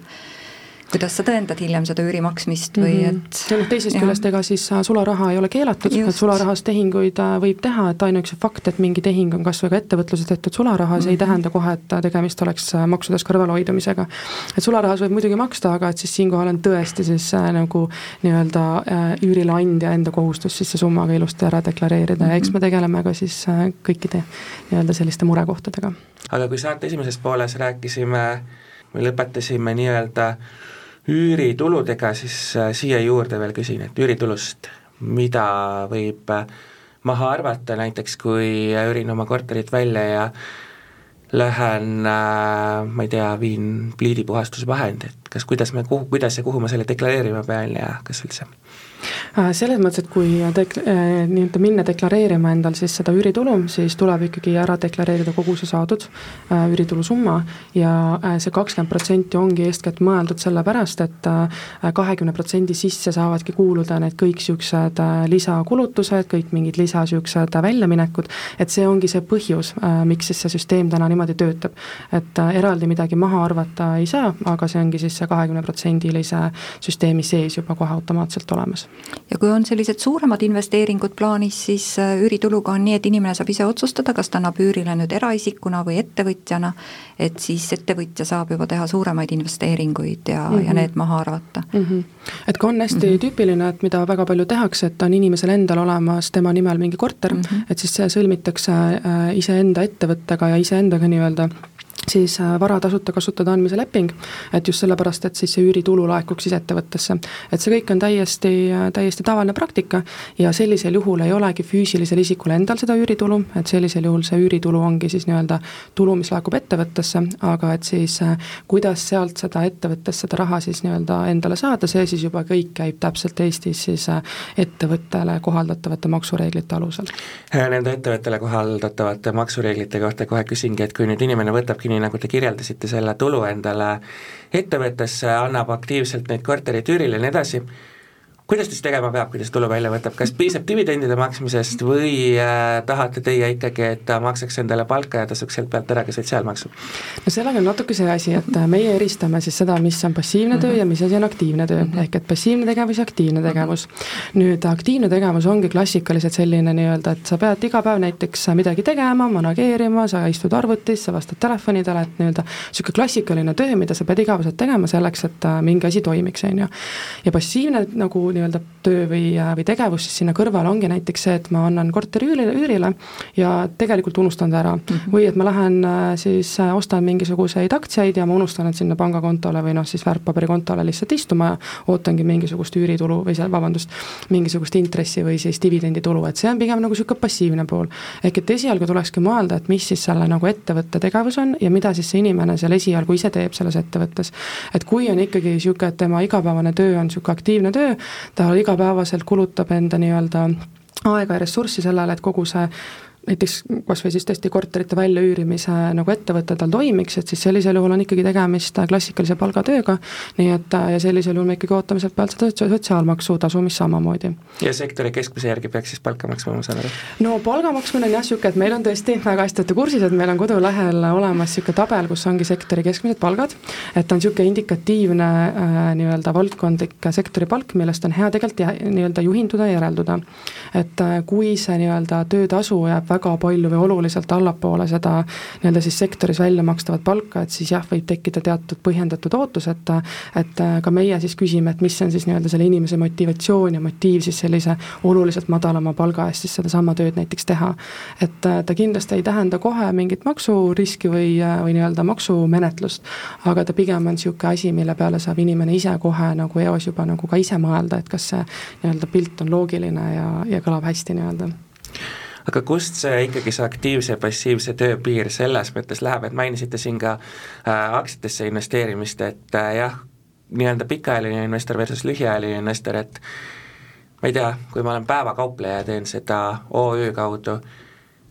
[SPEAKER 3] kuidas sa tõendad hiljem seda üüri maksmist või mm -hmm. et
[SPEAKER 4] ja noh, teisest jah. küljest ega siis äh, sularaha ei ole keelatud, et sularahas tehinguid äh, võib teha, et ainuüksi fakt, et mingi tehing on kas või ka ettevõtluses tehtud sularahas mm, -hmm. ei mhm. tähenda kohe, et äh, tegemist oleks maksudest kõrvalehoidumisega. et sularahas võib muidugi maksta, aga et siis siinkohal on tõesti siis äh, nagu nii-öelda äh, üürileandja enda kohustus siis see summa ka ilusti ära deklareerida mm -hmm. ja eks me tegeleme ka siis äh, kõikide nii-öelda selliste murekohtadega.
[SPEAKER 2] aga kui saate esimeses pooles rääkisime või lõpetasime nii-öelda üürituludega, siis äh, siia juurde veel küsin, et üüritulust, mida võib äh, maha arvata näiteks, kui üürin oma korterit välja ja lähen äh,, ma ei tea, viin pliidipuhastusvahendit, kas, kuidas me, kuhu, kuidas ja kuhu ma selle deklareerima pean ja kas üldse?
[SPEAKER 4] Äh, selles mõttes, et kui dek-, äh, nii-öelda minna deklareerima endal siis seda üüritulu, siis tuleb ikkagi ära deklareerida kogu see saadud äh, üüritulu summa ja see kakskümmend protsenti ongi eeskätt mõeldud sellepärast, et kahekümne protsendi sisse saavadki kuuluda need kõik niisugused lisakulutused, kõik mingid lisa niisugused väljaminekud, et see ongi see põhjus, miks siis see süsteem täna niimoodi töötab. et eraldi midagi maha arvata ei saa, aga see ongi siis see kahekümneprotsendilise süsteemi sees juba kohe automaatselt olemas
[SPEAKER 3] ja kui on sellised suuremad investeeringud plaanis, siis äh, üürituluga on nii, et inimene saab ise otsustada, kas ta annab üürile nüüd eraisikuna või ettevõtjana, et siis ettevõtja saab juba teha suuremaid investeeringuid ja mm, -hmm. ja mhm. need maha arvata
[SPEAKER 4] mm. -hmm. et ka on hästi mm -hmm. tüüpiline, et mida väga palju tehakse, et on inimesel endal olemas tema nimel mingi korter mm, -hmm. et siis see sõlmitakse äh, iseenda ettevõttega ja iseendaga nii-öelda siis äh, vara tasuta kasutada andmise leping, et just sellepärast, et siis see üüritulu laekuks siis ettevõttesse. et see kõik on täiesti, äh, täiesti tavaline praktika ja sellisel juhul ei olegi füüsilisel isikul endal seda üüritulu, et sellisel juhul see üüritulu ongi siis nii-öelda tulu, mis laekub ettevõttesse, aga et siis äh, kuidas sealt seda ettevõttest seda raha siis nii-öelda endale saada, see siis juba kõik käib täpselt Eestis siis ettevõttele kohaldatavate maksureeglite alusel.
[SPEAKER 2] Nende ettevõttele kohaldatavate maksureeglite kohta kohe küsingi, et kui nüüd inimene võtabki nii nagu te kirjeldasite, selle tulu endale ettevõttesse, annab aktiivselt neid korterid üürile ja nii edasi, kuidas ta siis tegema peab, kui ta seda tulu välja võtab, kas piisab dividendide maksmisest või äh, tahate teie ikkagi, et ta maksaks endale palka ja tasuks sealt pealt ära ka sotsiaalmaksu?
[SPEAKER 4] no sellega on natuke see asi, et äh, meie eristame siis seda, mis on passiivne töö mm -hmm. ja mis asi on aktiivne töö mm, -hmm. ehk et passiivne tegevus ja aktiivne mhm. tegevus. nüüd aktiivne tegevus ongi klassikaliselt selline nii-öelda, et sa pead iga päev näiteks midagi tegema, manageerima, sa istud arvutis, sa vastad telefonidele, et nii-öelda niisugune klassikaline töö, mida sa pead igapäevaselt tegema selleks, et äh, mingi asi toimiks, on ju. ja passiivne nagu nii-öelda töö või, või tegevus, siis sinna kõrvale ongi näiteks see, et ma annan korteri üürile, üürile ja tegelikult unustan ta ära mm. -hmm. või et ma lähen äh, siis äh, ostan mingisuguseid aktsiaid ja ma unustan need sinna pangakontole või noh, siis väärtpaberikontole lihtsalt istuma ja ootangi mingisugust üüritulu või see, vabandust, mingisugust intressi või siis dividenditulu, et see on pigem nagu niisugune passiivne pool. ehk et esialgu tulekski mõelda, et mis siis selle nagu ettevõtte tegevus on ja mida siis see inimene seal esialgu ise teeb selles ettevõttes. et kui on ikkagi niisugune, et tema igapäevane töö on niisugune aktiivne töö, ta igapäevaselt kulutab enda nii-öelda aega ja ressurssi sellele, et kogu see näiteks kas või siis tõesti korterite väljaüürimise nagu ettevõte tal toimiks, et siis sellisel juhul on ikkagi tegemist klassikalise palgatööga, nii et ja sellisel juhul me ikkagi ootame sealt pealt seda sotsiaalmaksu tasumist samamoodi.
[SPEAKER 2] ja sektori keskmise järgi peaks siis palka maksma, ma saan aru?
[SPEAKER 4] no palga maksmine on jah, niisugune, et meil on tõesti, väga hästi olete kursis, et meil on kodulehel olemas niisugune tabel, kus ongi sektori keskmised palgad, et on niisugune indikatiivne äh, nii-öelda valdkondlik sektori palk, millest on hea tegelikult nii-öelda juhinduda ja järelduda. et äh, kui see nii-öelda töötasu jääb väga palju või oluliselt allapoole seda nii-öelda siis sektoris välja makstavat palka, et siis jah, võib tekkida teatud põhjendatud ootus, et et ka meie siis küsime, et mis on siis nii-öelda selle inimese motivatsioon ja motiiv siis sellise oluliselt madalama palga eest siis sedasama tööd näiteks teha. et ta kindlasti ei tähenda kohe mingit maksuriski või, või nii-öelda maksumenetlust, aga ta pigem on niisugune asi, mille peale saab inimene ise kohe nagu eos juba nagu ka ise mõelda, et kas see nii-öelda pilt on loogiline ja, ja kõlab hästi nii-öelda
[SPEAKER 2] aga kust see ikkagi see aktiivse ja passiivse töö piir selles mõttes läheb, et mainisite siin ka äh, aktsiatesse investeerimist, et äh, jah, nii-öelda pikaajaline investor versus lühiajaline investor, et ma ei tea, kui ma olen päevakaupleja ja teen seda OÜ kaudu,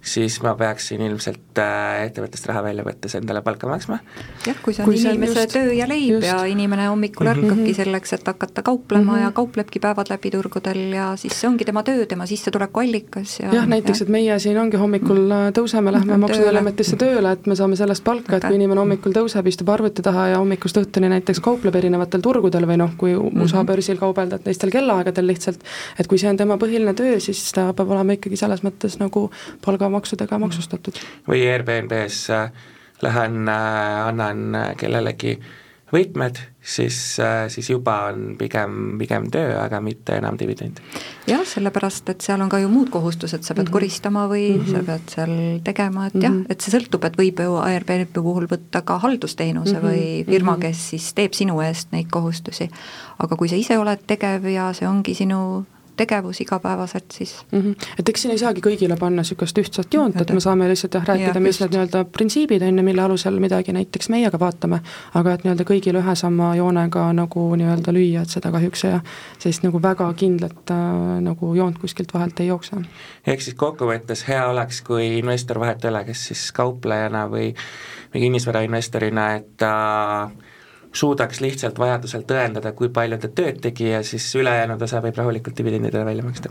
[SPEAKER 2] siis ma peaksin ilmselt ettevõttest raha välja võttes endale palka maksma.
[SPEAKER 3] jah, kui see on kui inimese just, töö ja leib just. ja inimene hommikul mhm. ärkabki mm -hmm. selleks, et hakata kauplema mm -hmm. ja kauplebki päevad läbi turgudel ja siis see ongi tema töö, tema sissetulekuallikas ja
[SPEAKER 4] jah, näiteks, et meie siin ongi hommikul mhm. äh, tõuseme, lähme Maksu- ja Tolliametisse tööle, et me saame sellest palka, et kui inimene hommikul tõuseb, istub arvuti taha ja hommikust õhtuni näiteks kaupleb erinevatel turgudel või noh, kui USA mm -hmm. börsil kaubelda, et teistel kellaaegadel lihtsalt, et kui see on tema põhiline töö, siis ta peab olema ikkagi selles mõttes nagu palga maksudega maksustatud.
[SPEAKER 2] või Airbnb-s äh, lähen äh, annan äh, kellelegi võtmed, siis, siis juba on pigem, pigem töö, aga mitte enam dividend.
[SPEAKER 3] jah, sellepärast, et seal on ka ju muud kohustused, sa pead mm -hmm. koristama või mm -hmm. sa pead seal tegema, et mm -hmm. jah, et see sõltub, et võib ju Airbnb puhul võtta ka haldusteenuse mm -hmm. või firma, mhm. kes siis teeb sinu eest neid kohustusi. aga kui sa ise oled tegev ja see ongi sinu tegevus igapäevaselt siis
[SPEAKER 4] mm. -hmm. et eks siin ei saagi kõigile panna niisugust ühtset joont, et me saame lihtsalt jah, rääkida, mis need nii-öelda printsiibid on ju, mille alusel midagi näiteks meiega vaatame, aga et nii-öelda kõigile ühe sama joonega nagu nii-öelda lüüa, et seda kahjuks ja sellist nagu väga kindlat äh, nagu joont kuskilt vahelt ei jookse.
[SPEAKER 2] ehk siis kokkuvõttes hea oleks, kui investor vahet ei ole, kes siis kauplejana või või kinnisvarainvestorina, et ta äh, suudaks lihtsalt vajadusel tõendada, kui palju ta tööd tegi ja siis ülejäänud osa võib rahulikult dividendidele välja maksta.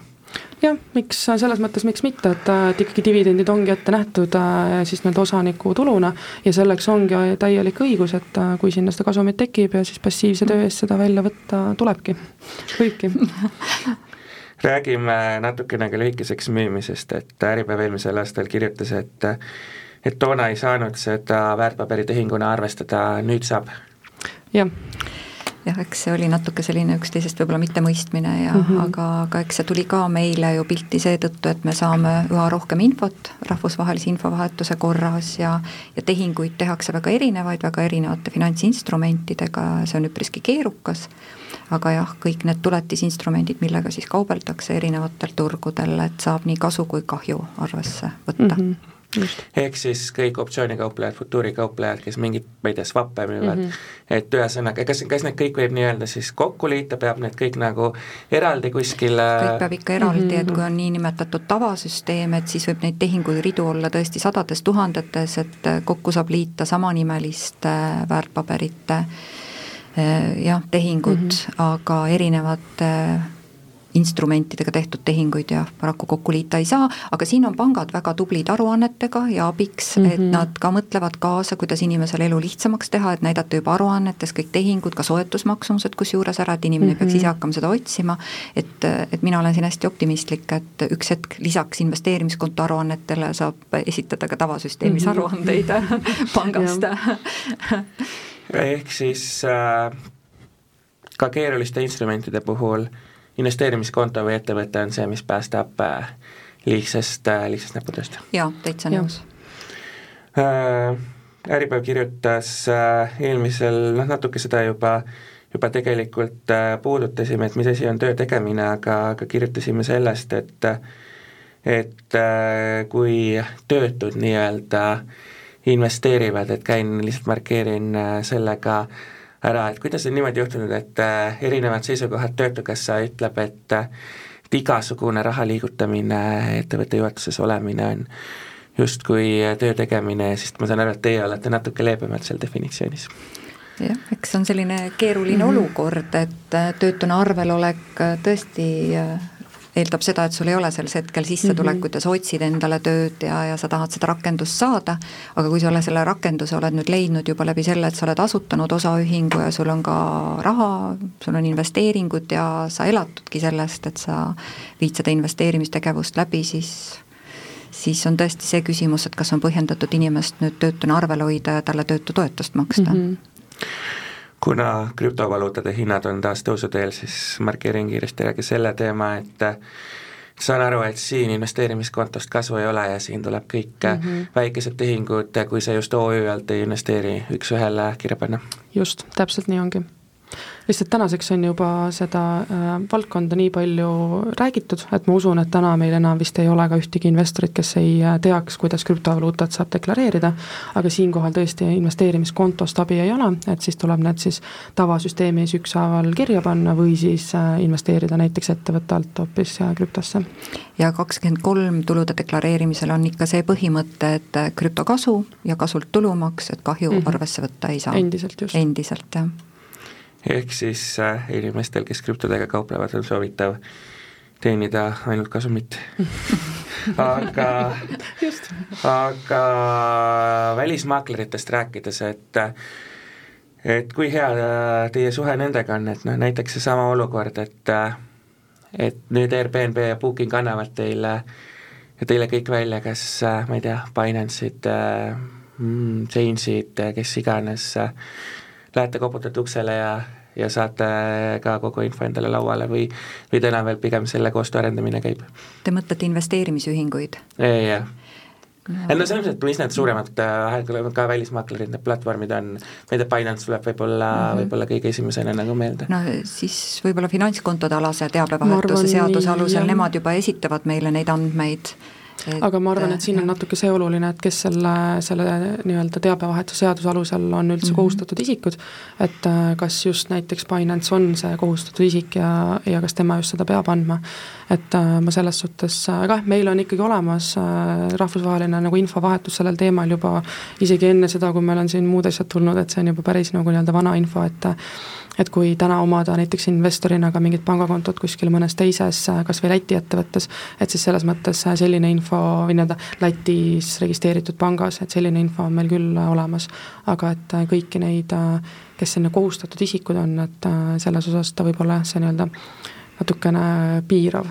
[SPEAKER 4] jah, miks, selles mõttes miks mitte, et, et ikkagi dividendid ongi ette nähtud äh, siis nii-öelda osaniku tuluna ja selleks ongi täielik õigus, et äh, kui sinna seda kasumit tekib ja siis passiivse töö eest seda välja võtta tulebki, võibki [laughs]
[SPEAKER 2] räägime natukene ka lühikeseks müümisest, et Äripäev eelmisel aastal kirjutas, et et toona ei saanud seda väärtpaberitehinguna arvestada, nüüd saab
[SPEAKER 4] jah
[SPEAKER 3] jah, eks see oli natuke selline üksteisest võib-olla mittemõistmine ja mm -hmm. aga, aga eks see tuli ka meile ju pilti seetõttu, et me saame üha rohkem infot rahvusvahelise infovahetuse korras ja ja tehinguid tehakse väga erinevaid, väga erinevate finantsinstrumentidega, see on üpriski keerukas, aga jah, kõik need tuletisinstrumendid, millega siis kaubeldakse erinevatel turgudel, et saab nii kasu kui kahju arvesse võtta mm. -hmm
[SPEAKER 2] ehk siis kõik optsioonikauplejad, futuurikauplejad, kes mingit, ma ei tea, swap'e müüvad mm, -hmm. et ühesõnaga, kas, kas need kõik võib nii-öelda siis kokku liita, peab need kõik nagu eraldi kuskil
[SPEAKER 3] kõik peab ikka eraldi mm, -hmm. et kui on niinimetatud tavasüsteem, et siis võib neid tehinguid ridu olla tõesti sadades tuhandetes, et kokku saab liita samanimeliste väärtpaberite eh, jah, tehingud mm, -hmm. aga erinevate instrumentidega tehtud tehinguid ja paraku kokku liita ei saa, aga siin on pangad väga tublid aruannetega ja abiks mm, -hmm. et mhm. nad ka mõtlevad kaasa, kuidas inimesele elu lihtsamaks teha, et näidata juba aruannetes kõik tehingud, ka soetusmaksumused kusjuures ära, et inimene mm -hmm. peaks ise hakkama seda otsima, et, et mina olen siin hästi optimistlik, et üks hetk lisaks investeerimiskonto aruannetele saab esitada ka tavasüsteemis mm -hmm. aruandeid [laughs] pangast [laughs]
[SPEAKER 2] ehk siis äh, ka keeruliste instrumentide puhul äh, investeerimiskonto või ettevõte on see, mis päästab äh, liigsest, äh, liigsest näputööst.
[SPEAKER 3] jaa, täitsa nõus
[SPEAKER 2] äh,. Äripäev kirjutas äh, eelmisel, noh natuke seda juba, juba tegelikult äh, puudutasime, et mis asi on töö tegemine, aga, aga kirjutasime sellest, et et kui töötud nii-öelda investeerivad, et käin, lihtsalt markeerin sellega äh, ära, et kuidas on niimoodi juhtunud, et äh, erinevad seisukohad, Töötukassa ütleb, et äh, et igasugune raha liigutamine, ettevõtte juhatuses olemine on justkui töö tegemine, sest ma saan aru, et teie olete natuke leebemalt seal definitsioonis
[SPEAKER 3] jah, eks see on selline keeruline mm -hmm. olukord, et töötuna arvel olek tõesti eeldab seda, et sul ei ole selles hetkel sissetulekut mm -hmm. ja sa otsid endale tööd ja, ja sa tahad seda rakendust saada, aga kui sa oled selle rakenduse oled nüüd leidnud juba läbi selle, et sa oled asutanud osaühingu ja sul on ka raha, sul on investeeringud ja sa elatudki sellest, et sa viid seda investeerimistegevust läbi, siis siis on tõesti see küsimus, et kas on põhjendatud inimest nüüd töötuna arvel hoida ja talle töötutoetust maksta mm. -hmm
[SPEAKER 2] kuna krüptovaluutade hinnad on taas tõusuteel, siis markeerin kiiresti ära ka selle teema, et saan aru, et siin investeerimiskontost kasu ei ole ja siin tuleb kõik mm -hmm. väikesed tehingud, kui sa just OÜ alt ei investeeri, üks-ühele kirja panna.
[SPEAKER 4] just, täpselt nii ongi lihtsalt tänaseks on juba seda äh, valdkonda nii palju räägitud, et ma usun, et täna meil enam vist ei ole ka ühtegi investorit, kes ei äh, teaks, kuidas krüptovaluutat saab deklareerida, aga siinkohal tõesti investeerimiskontost abi ei ole, et siis tuleb need siis tavasüsteemis ükshaaval kirja panna või siis äh, investeerida näiteks ettevõtte alt hoopis äh, krüptosse.
[SPEAKER 3] ja kakskümmend kolm tulude deklareerimisel on ikka see põhimõte, et äh, krüptokasu ja kasult tulumaks, et kahju mm -hmm. arvesse võtta ei saa.
[SPEAKER 4] endiselt just.
[SPEAKER 3] endiselt, jah
[SPEAKER 2] ehk siis äh, inimestel, kes krüptodega kauplevad, on soovitav teenida ainult kasumit. [laughs] Aga, aga välismaakleritest rääkides, et et kui hea teie suhe nendega on, et noh, näiteks seesama olukord, et et nüüd Airbnb ja Booking annavad teile, teile kõik välja, kas ma ei tea, Binance'id mm,, Change'id, kes iganes äh,, lähete, koputate uksele ja, ja saate ka kogu info endale lauale või, või täna veel pigem selle koostöö arendamine käib?
[SPEAKER 3] Te mõtlete investeerimisühinguid?
[SPEAKER 2] jah no.. no selles mõttes, et mis need suuremad äh, ka välismaaklerid, need platvormid on, ma ei tea, Binance tuleb võib-olla mm -hmm., võib-olla kõige esimesena nagu meelde.
[SPEAKER 3] no siis võib-olla finantskontode alase teabevahetuse seaduse alusel, nemad juba esitavad meile neid andmeid
[SPEAKER 4] et aga ma arvan, et siin on natuke see oluline, et kes selle, selle nii-öelda teabevahetuse seaduse alusel on üldse mm -hmm. kohustatud isikud, et äh, kas just näiteks Binance on see kohustatud isik ja, ja kas tema just seda peab andma. et äh, ma selles suhtes, aga jah, meil on ikkagi olemas äh, rahvusvaheline nagu infovahetus sellel teemal juba isegi enne seda, kui meil on siin muud asjad tulnud, et see on juba päris nagu nii-öelda vana info, et et kui täna omada näiteks investorina ka mingit pangakontot kuskil mõnes teises, kas või Läti ettevõttes, et siis selles mõttes selline info või nii-öelda Lätis registreeritud pangas, et selline info on meil küll olemas. aga et kõiki neid, kes sinna kohustatud isikud on, et selles osas ta võib olla see nii-öelda natukene piirav.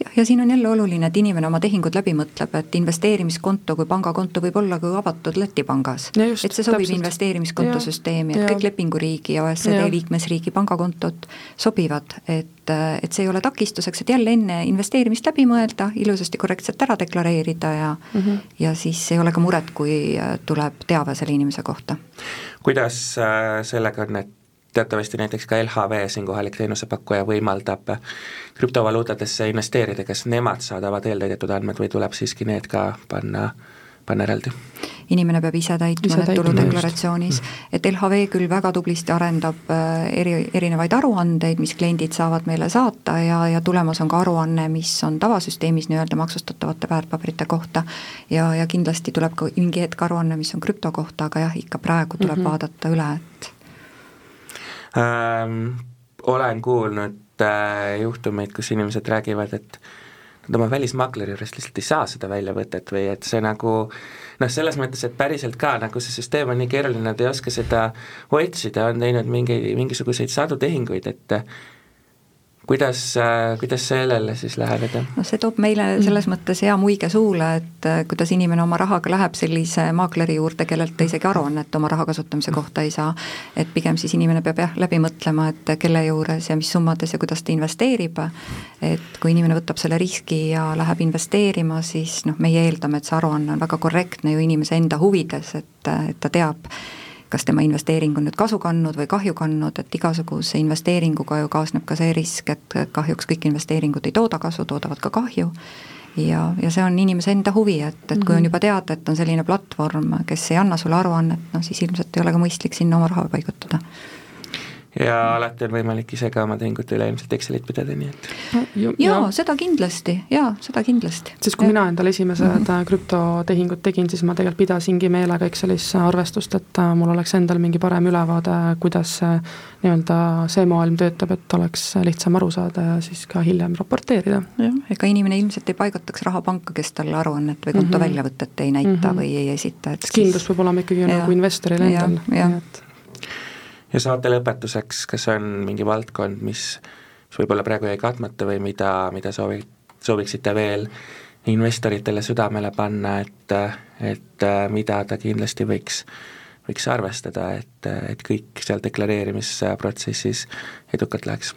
[SPEAKER 3] jah, ja siin on jälle oluline, et inimene oma tehingud läbi mõtleb, et investeerimiskonto kui pangakonto võib olla ka avatud Läti pangas. et see sobib täpselt. investeerimiskontosüsteemi, et ja. kõik lepinguriigi ja OECD ja. liikmesriigi pangakontod sobivad, et et see ei ole takistuseks, et jälle enne investeerimist läbi mõelda, ilusasti korrektselt ära deklareerida ja mm -hmm. ja siis ei ole ka muret, kui tuleb teave selle inimese kohta.
[SPEAKER 2] kuidas äh, sellega on, et teatavasti näiteks ka LHV, siin kohalik teenusepakkuja, võimaldab krüptovaluutadesse investeerida, kas nemad saadavad eeltäidetud andmed või tuleb siiski need ka panna, panna eraldi?
[SPEAKER 3] inimene peab ise täitma need tuludeklaratsioonis, et LHV küll väga tublisti arendab äh, eri, erinevaid aruandeid, mis kliendid saavad meile saata ja, ja tulemas on ka aruanne, mis on tavasüsteemis nii-öelda maksustatavate väärtpaberite kohta ja, ja kindlasti tuleb ka mingi hetk aruanne, mis on krüpto kohta, aga jah, ikka praegu tuleb mm -hmm. vaadata üle, et
[SPEAKER 2] ähm,. olen kuulnud äh, juhtumeid, kus inimesed räägivad, et nad oma välismakleri juurest lihtsalt ei saa seda väljavõtet või et see nagu noh, selles mõttes, et päriselt ka nagu see süsteem on nii keeruline, nad ei oska seda otsida, on teinud mingi, mingisuguseid sadu tehinguid, et kuidas, äh, kuidas sellele siis läheneda?
[SPEAKER 3] noh, see toob meile selles mõttes hea muige suule, et äh, kuidas inimene oma rahaga läheb sellise maakleri juurde, kellelt ta isegi aruannet oma raha kasutamise kohta ei saa. et pigem siis inimene peab jah, läbi mõtlema, et kelle juures ja mis summades ja kuidas ta investeerib. et kui inimene võtab selle riski ja läheb investeerima, siis noh, meie eeldame, et see aruanne on väga korrektne ju inimese enda huvides, et, et ta teab kas tema investeering on nüüd kasu kandnud või kahju kandnud, et igasuguse investeeringuga ju kaasneb ka see risk, et kahjuks kõik investeeringud ei tooda kasu, toodavad ka kahju. ja, ja see on inimese enda huvi, et, et kui on mhm. juba teada, et on selline platvorm, kes ei anna sulle aruannet, noh siis ilmselt ei ole ka mõistlik sinna oma raha paigutada
[SPEAKER 2] ja alati on võimalik ise ka oma tehingute üle ilmselt Excelit pidada, nii et
[SPEAKER 3] jaa, seda kindlasti, jaa, seda kindlasti.
[SPEAKER 4] sest kui ja. mina endale esimesed mm -hmm. krüptotehingud tegin, siis ma tegelikult pidasingi meelega Excelis arvestust, et äh, mul oleks endal mingi parem ülevaade, kuidas nii-öelda see maailm töötab, et oleks lihtsam aru saada ja siis ka hiljem raporteerida.
[SPEAKER 3] jah, ega inimene ilmselt ei paigutaks raha panka, kes talle aruannet või konto mm -hmm. väljavõtet ei näita mm -hmm. või ei esita, et
[SPEAKER 4] siis kindlus peab olema ikkagi ja, nagu investoril endal, nii et
[SPEAKER 2] ja saate lõpetuseks, kas on mingi valdkond, mis, mis võib-olla praegu jäi katmata või mida, mida soovi, sooviksite veel investoritele südamele panna, et, et mida ta kindlasti võiks, võiks arvestada, et, et kõik seal deklareerimisprotsessis edukalt läheks?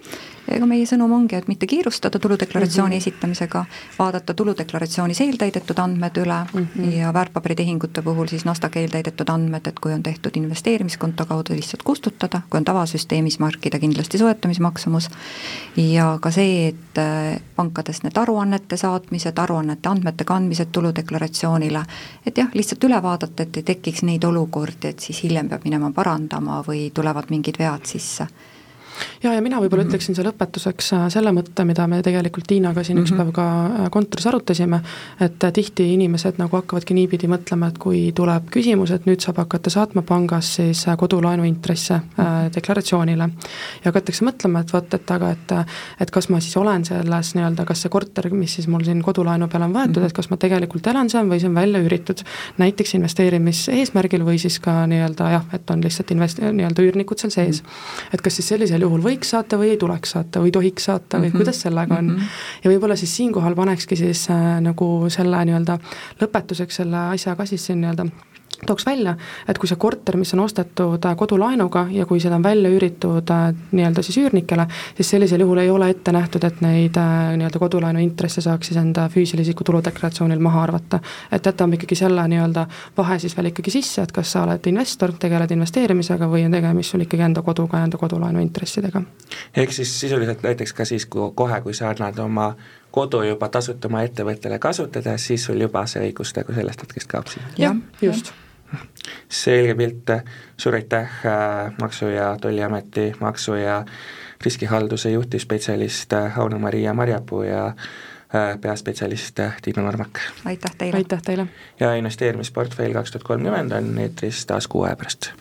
[SPEAKER 3] ega meie sõnum ongi, et mitte kiirustada tuludeklaratsiooni mm -hmm. esitamisega, vaadata tuludeklaratsioonis eeltäidetud andmed üle mm -hmm. ja väärtpaberitehingute puhul siis NASDAQ eeltäidetud andmed, et kui on tehtud investeerimiskonto kaudu, lihtsalt kustutada, kui on tavasüsteemis, markida kindlasti soetamismaksumus ja ka see, et äh, pankades need aruannete saatmised, aruannete andmete kandmised tuludeklaratsioonile, et jah, lihtsalt üle vaadata, et ei tekiks neid olukordi, et siis hiljem peab minema parandama või tulevad mingid vead sisse
[SPEAKER 4] ja, ja mina võib-olla -hmm. ütleksin selle lõpetuseks äh, selle mõtte, mida me tegelikult Tiinaga siin mm -hmm. üks mhm. päev ka äh, kontoris arutasime, et äh, tihti inimesed nagu hakkavadki niipidi mõtlema, et kui tuleb küsimus, et nüüd saab hakata saatma pangas siis kodulaenu intresse mm -hmm. deklaratsioonile. ja hakatakse mõtlema, et vot, et aga et, et kas ma siis olen selles nii-öelda, kas see korter, mis siis mul siin kodulaenu peale on võetud mm, -hmm. et kas ma tegelikult elan seal või see on välja üüritud näiteks investeerimiseesmärgil või siis ka nii-öelda jah, et on lihtsalt invest-, nii-öelda üürnikud seal sees mm. -hmm. et kas siis sellisel juhul võiks saata või ei tuleks saata või tohiks saata või mm -hmm. kuidas sellega on mm. -hmm. ja võib-olla siis siinkohal panekski siis äh, nagu selle nii-öelda lõpetuseks selle asja ka siis siin nii-öelda tooks välja, et kui see korter, mis on ostetud äh, kodulaenuga ja kui seda on välja üüritud äh, nii-öelda siis üürnikele, siis sellisel juhul ei ole ette nähtud, et neid äh, nii-öelda kodulaenu intresse saaks siis enda füüsilise isiku tuludeklaratsioonil maha arvata. et jätame ikkagi selle nii-öelda vahe siis veel ikkagi sisse, et kas sa oled investor, tegeled investeerimisega või on tegemist sul ikkagi enda koduga ja enda kodulaenu intressidega.
[SPEAKER 2] ehk siis sisuliselt näiteks ka siis, kui kohe, kui sa annad oma kodu juba tasuta oma ettevõttele kasutada, siis sul juba see õigus nagu sellest hetkest kaob siin?
[SPEAKER 4] jah, just ja
[SPEAKER 2] selge pilt, suur aitäh äh, Maksu- ja Tolliameti maksu- ja riskihalduse juhtivspetsialist äh, Auno-Maria Marjapuu ja äh, peaspetsialist Tiina Normak.
[SPEAKER 3] aitäh teile!
[SPEAKER 4] aitäh teile!
[SPEAKER 2] ja investeerimisportfell kaks tuhat kolmkümmend on eetris taas kuu aja pärast